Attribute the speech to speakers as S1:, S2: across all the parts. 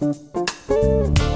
S1: just can't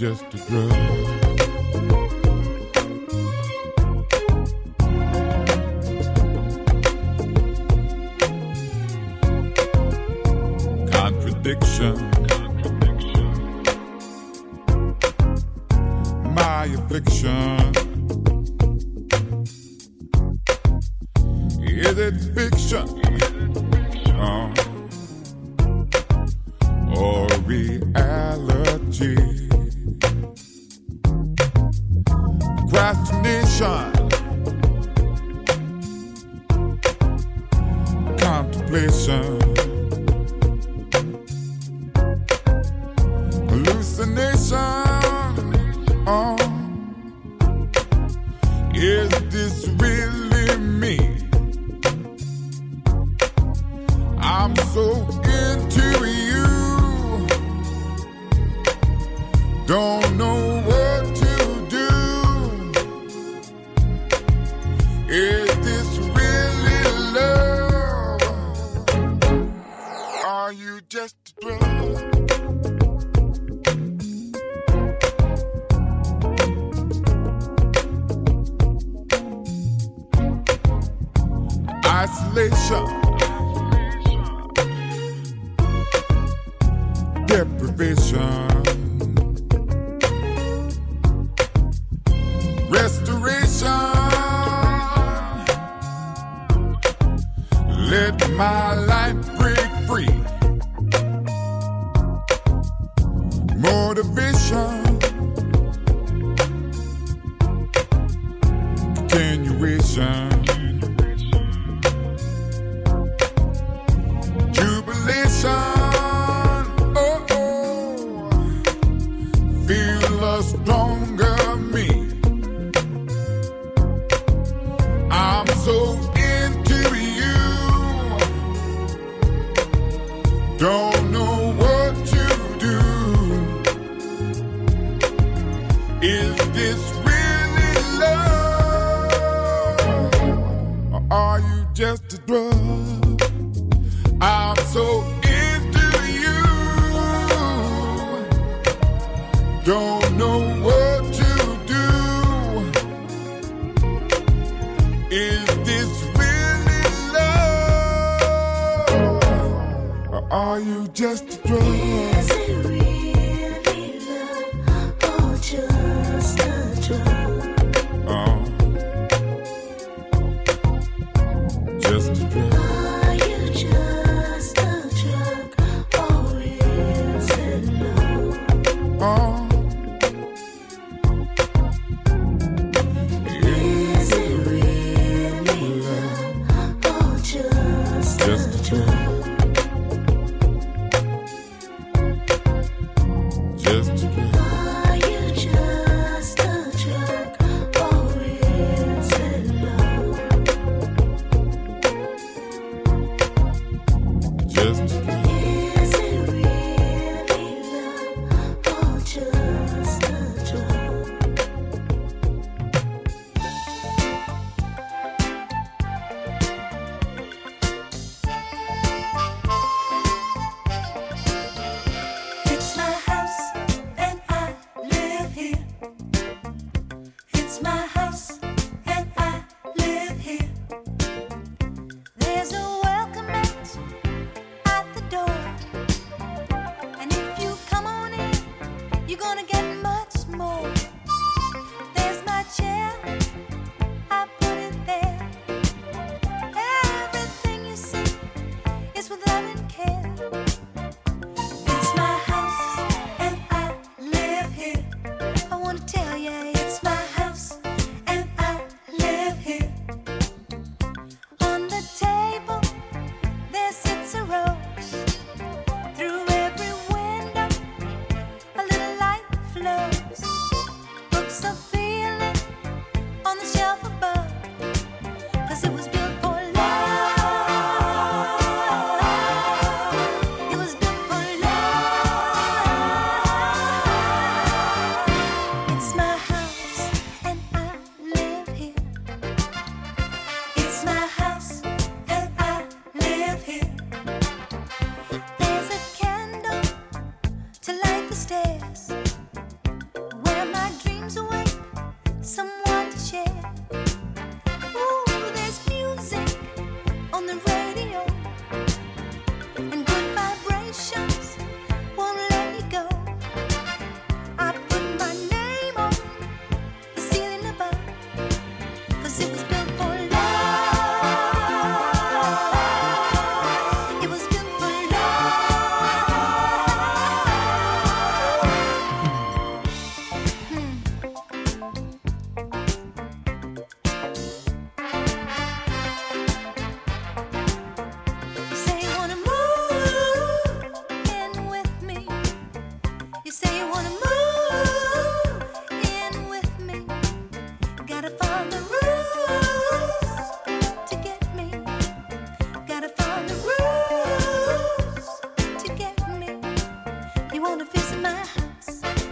S2: just a drug. Contradiction. My affliction. Is it fiction? Or reality? destination just a drug.
S3: Visit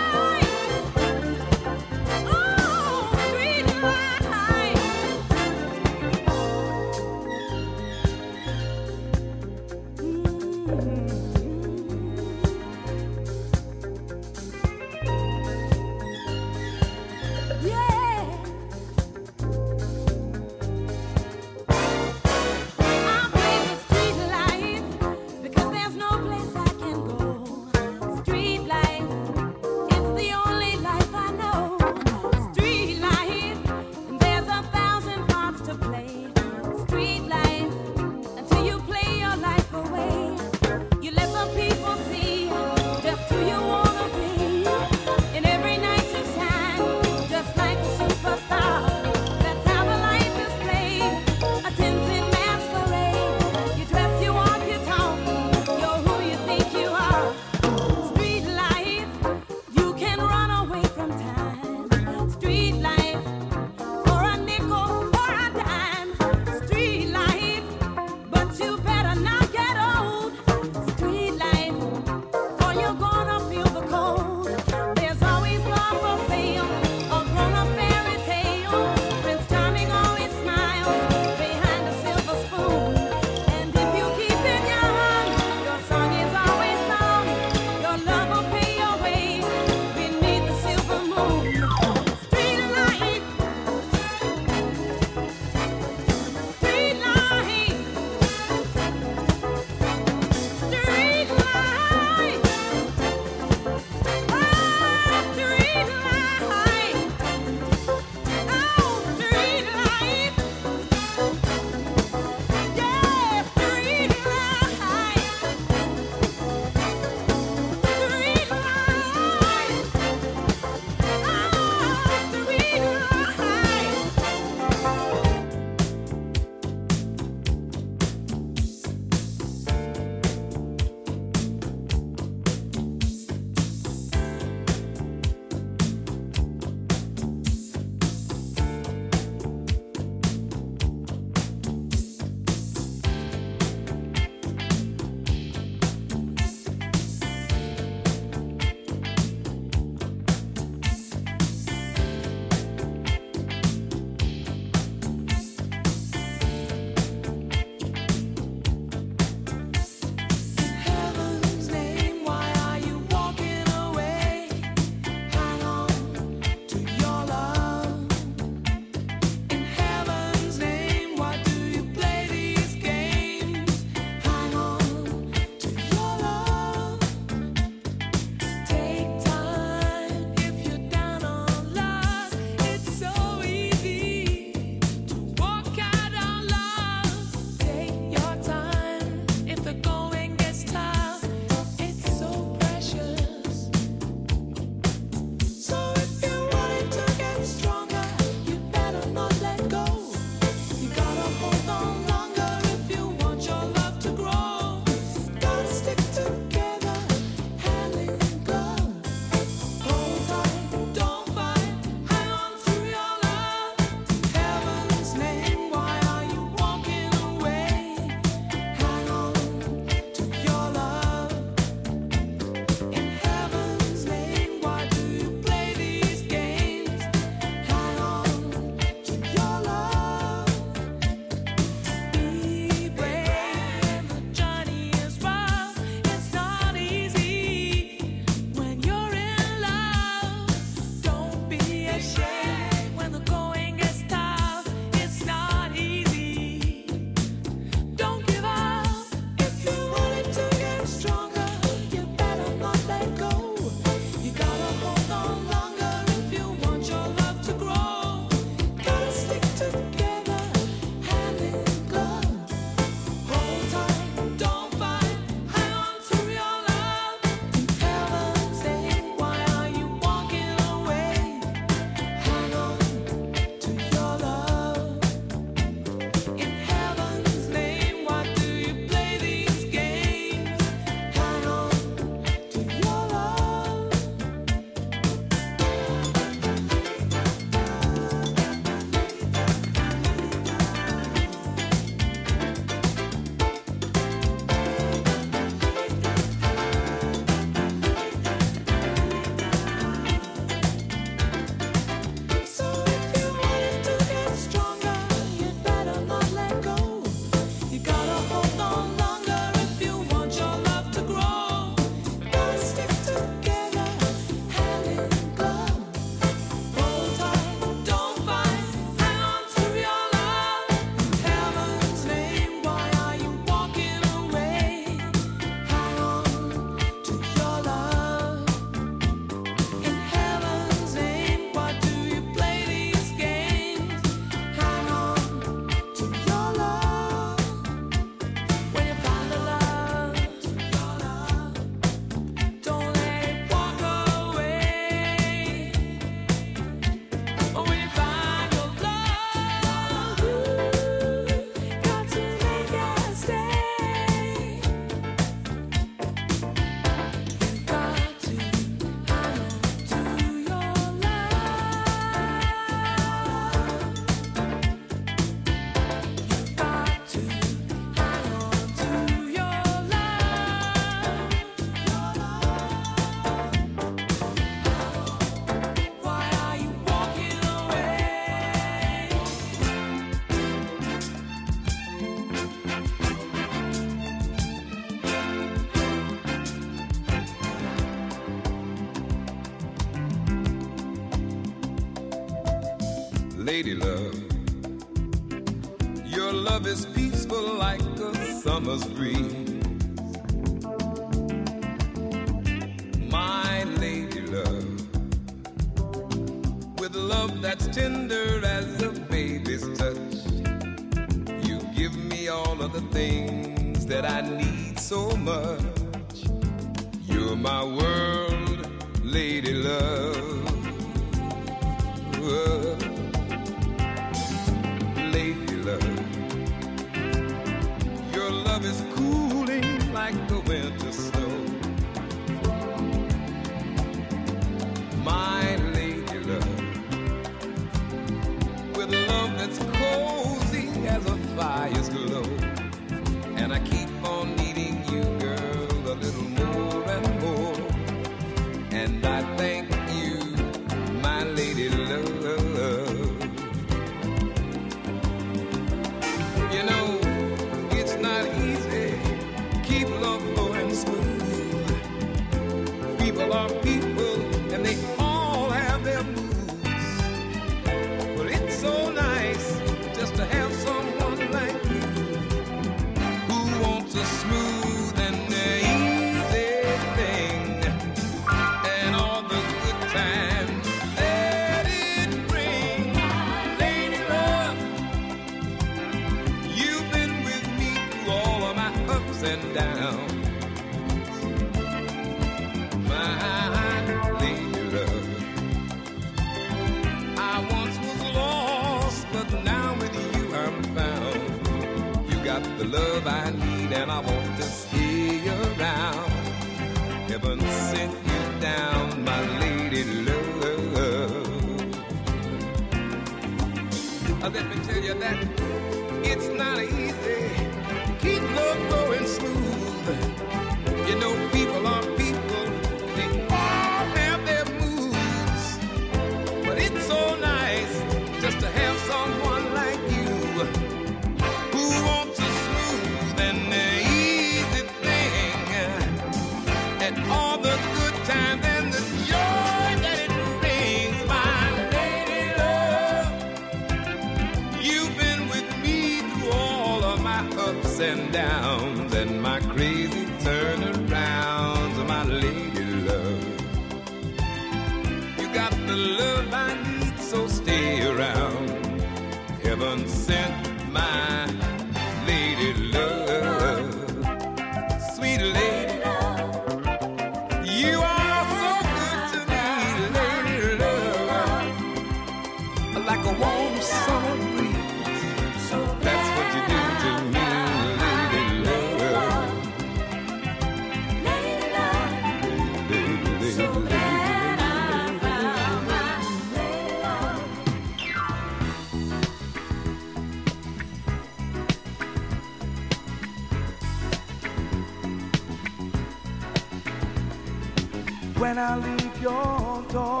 S4: when I leave your door.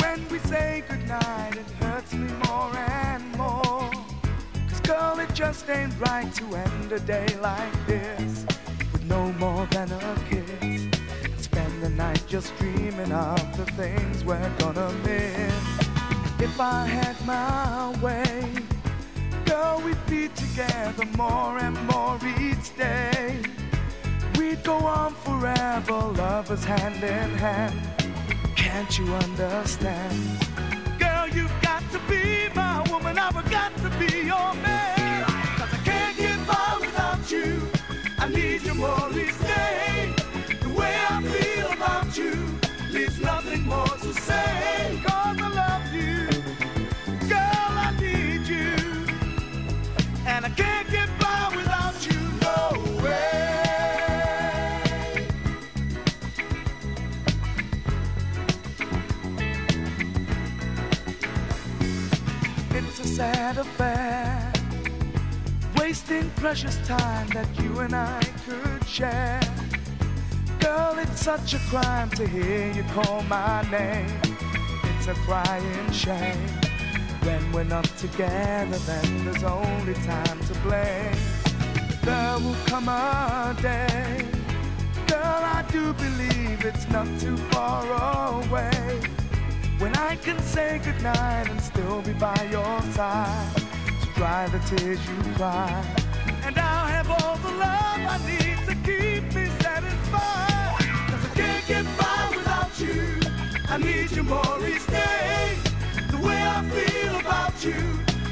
S4: When we say goodnight, it hurts me more and more. Cause girl, it just ain't right to end a day like this with no more than a kiss. Just dreaming of the things we're gonna miss. If I had my way, girl, we'd be together more and more each day. We'd go on forever, lovers hand in hand. Can't you understand? Girl, you've got to be my woman, I've got to be your man. Cause I can't get by without you. I need you more each day. Sad affair, wasting precious time that you and I could share. Girl, it's such a crime to hear you call my name. It's a crying shame. When we're not together, then there's only time to blame. There will come a day. Girl, I do believe it's not too far away. When I can say goodnight and still be by your side to dry the tears you cry. And I'll have all the love I need to keep me satisfied. more each day. The way I feel about you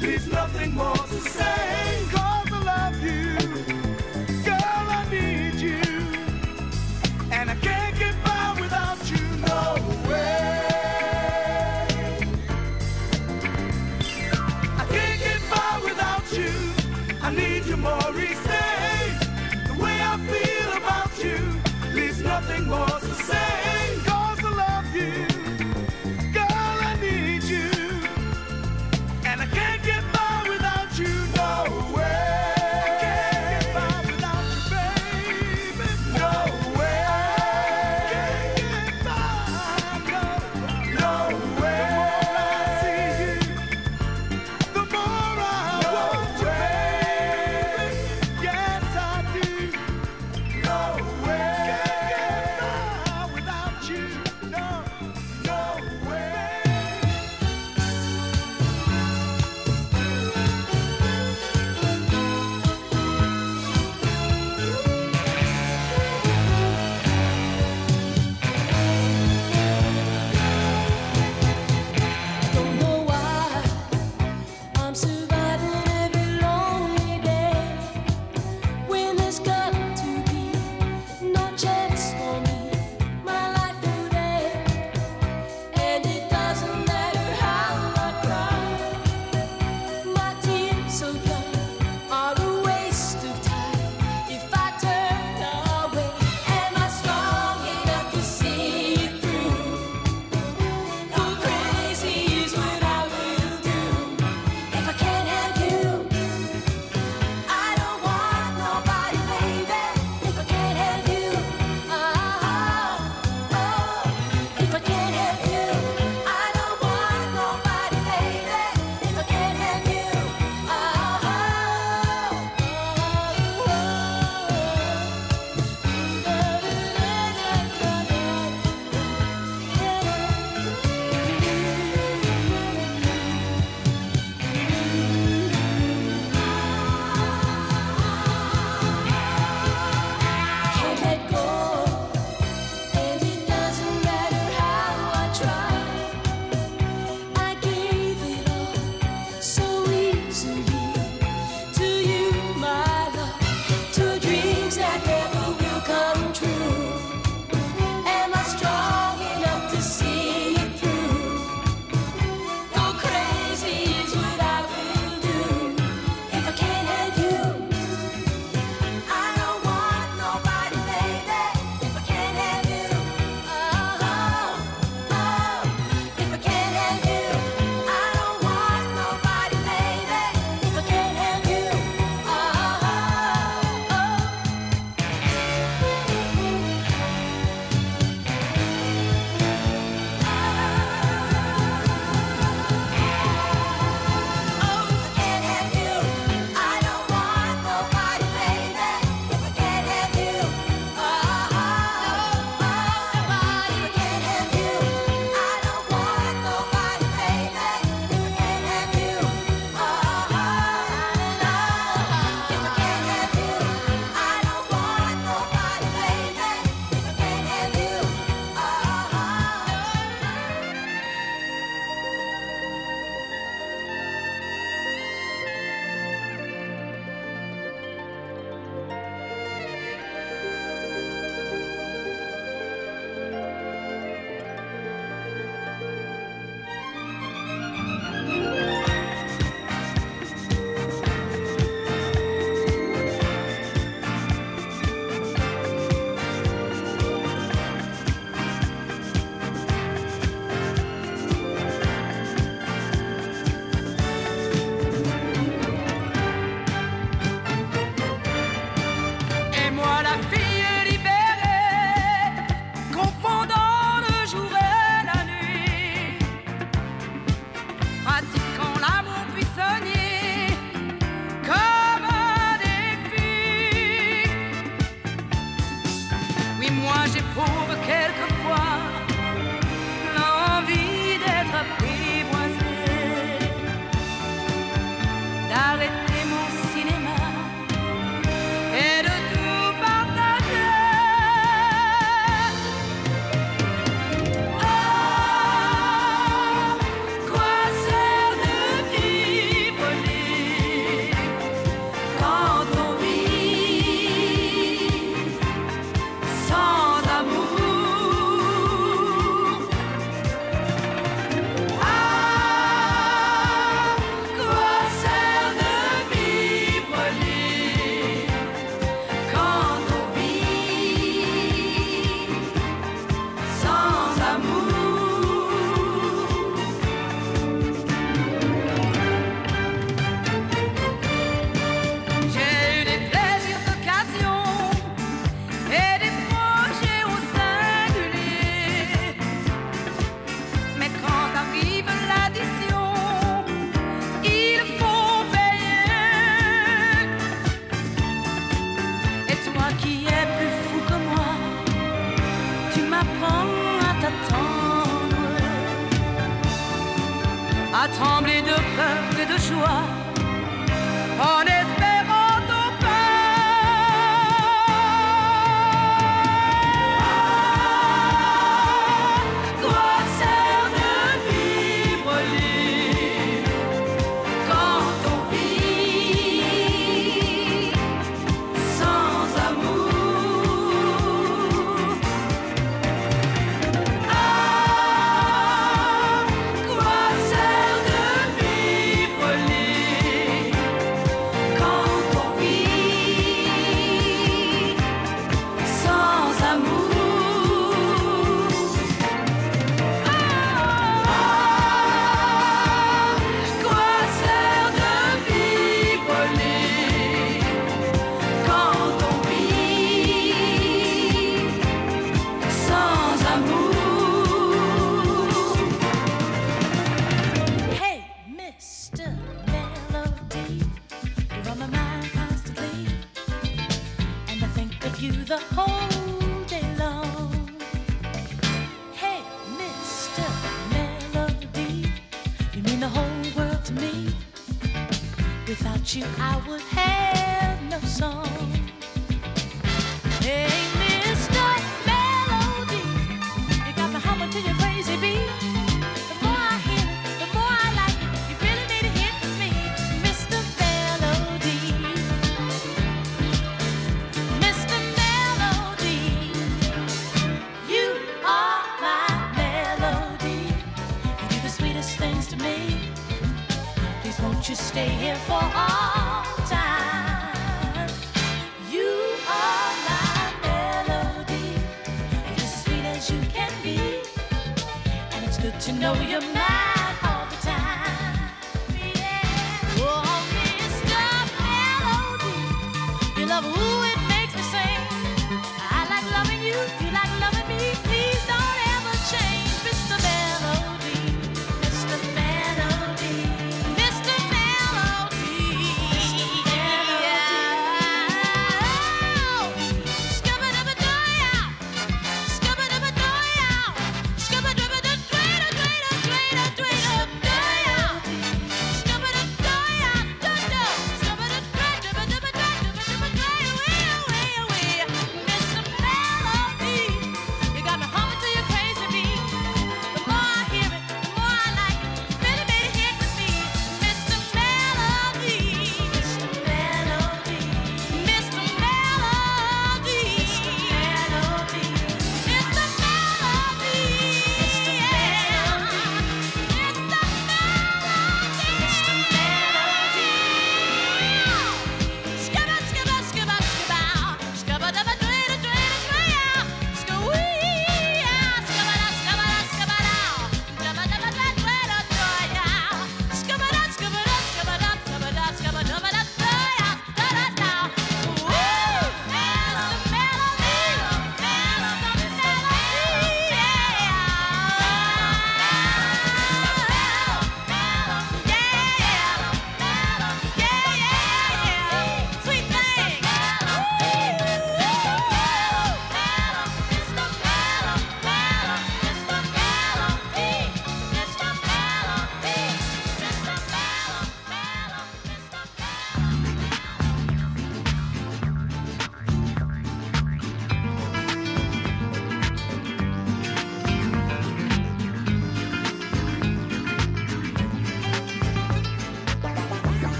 S4: leaves nothing more to say.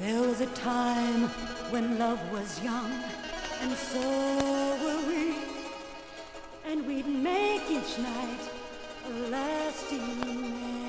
S1: There was a time when love was young, and so were we. And we'd make each night a lasting memory.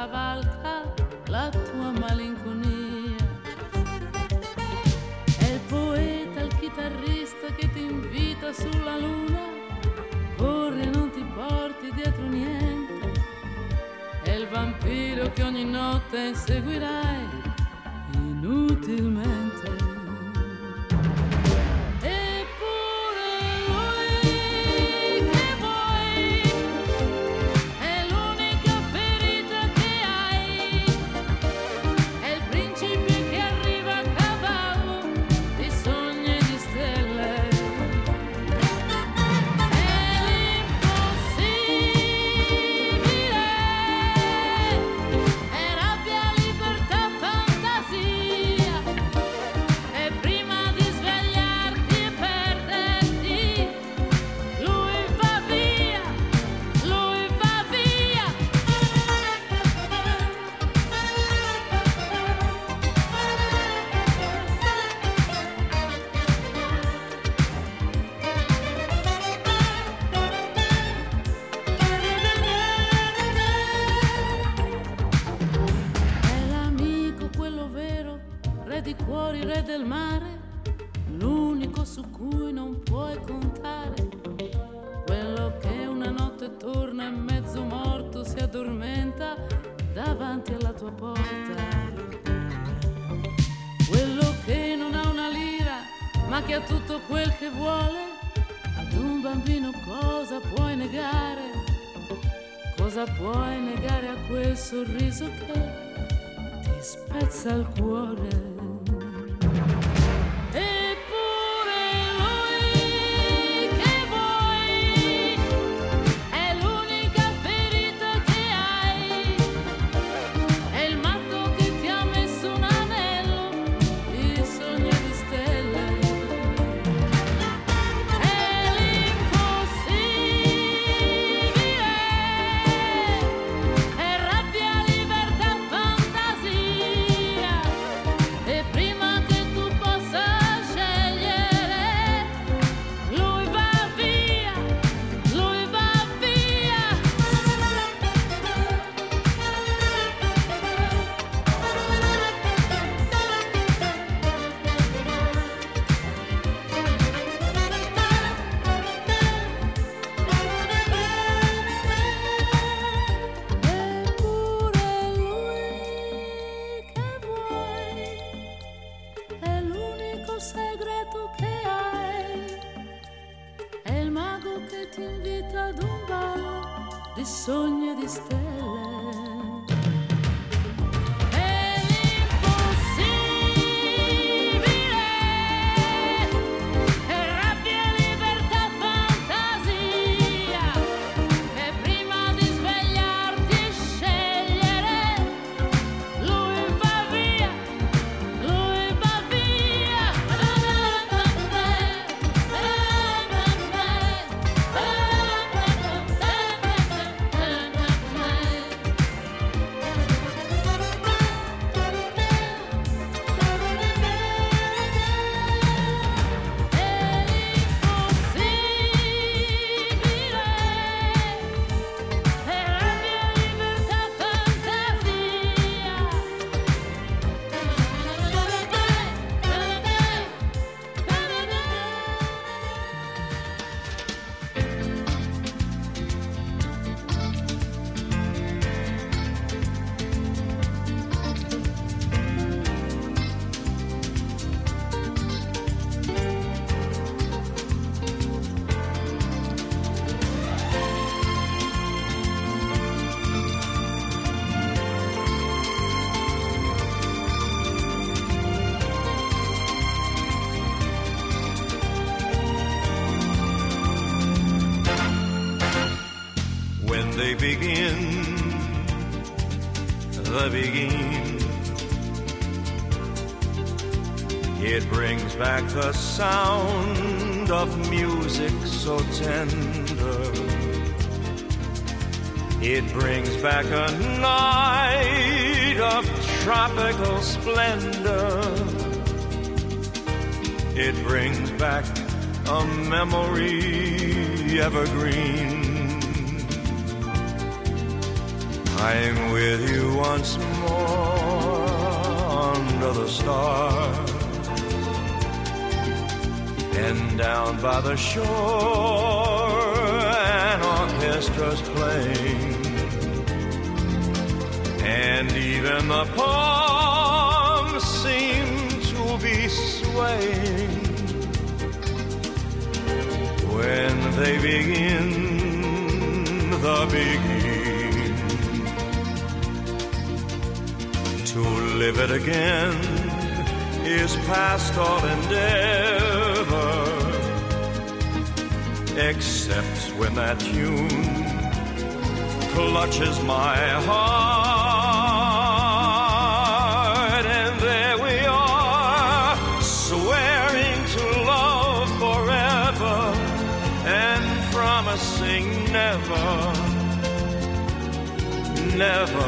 S5: cavalca la tua malinconia. È il poeta, il chitarrista che ti invita sulla luna, corri e non ti porti dietro niente. È il vampiro che ogni notte inseguirai ha tutto quel che vuole. Ad un bambino cosa puoi negare? Cosa puoi negare a quel sorriso che ti spezza il cuore?
S6: Begin, the beguine. It brings back the sound of music so tender. It brings back a night of tropical splendor. It brings back a memory evergreen. I'm with you once more under the stars. And down by the shore, an orchestra's playing. and even the palms seem to be swaying when they begin the beguine live it again is past all endeavor except when that tune clutches my heart. And there we are swearing to love forever and promising never never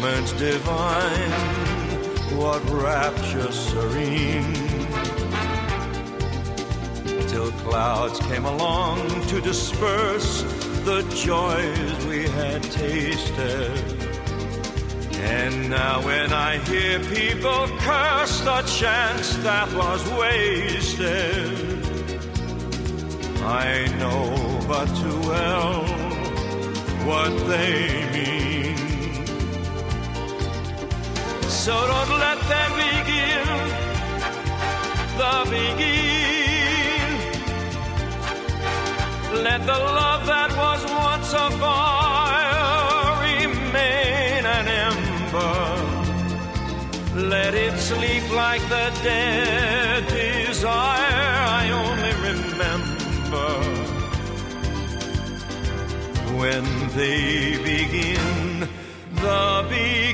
S6: what moment divine what rapture serene till clouds came along to disperse the joys we had tasted. And now, when I hear people curse the chance that was wasted, I know but too well what they mean. So don't let them begin the beguine. Let the love that was once a fire remain an ember. Let it sleep like the dead desire I only remember when they begin the beguine.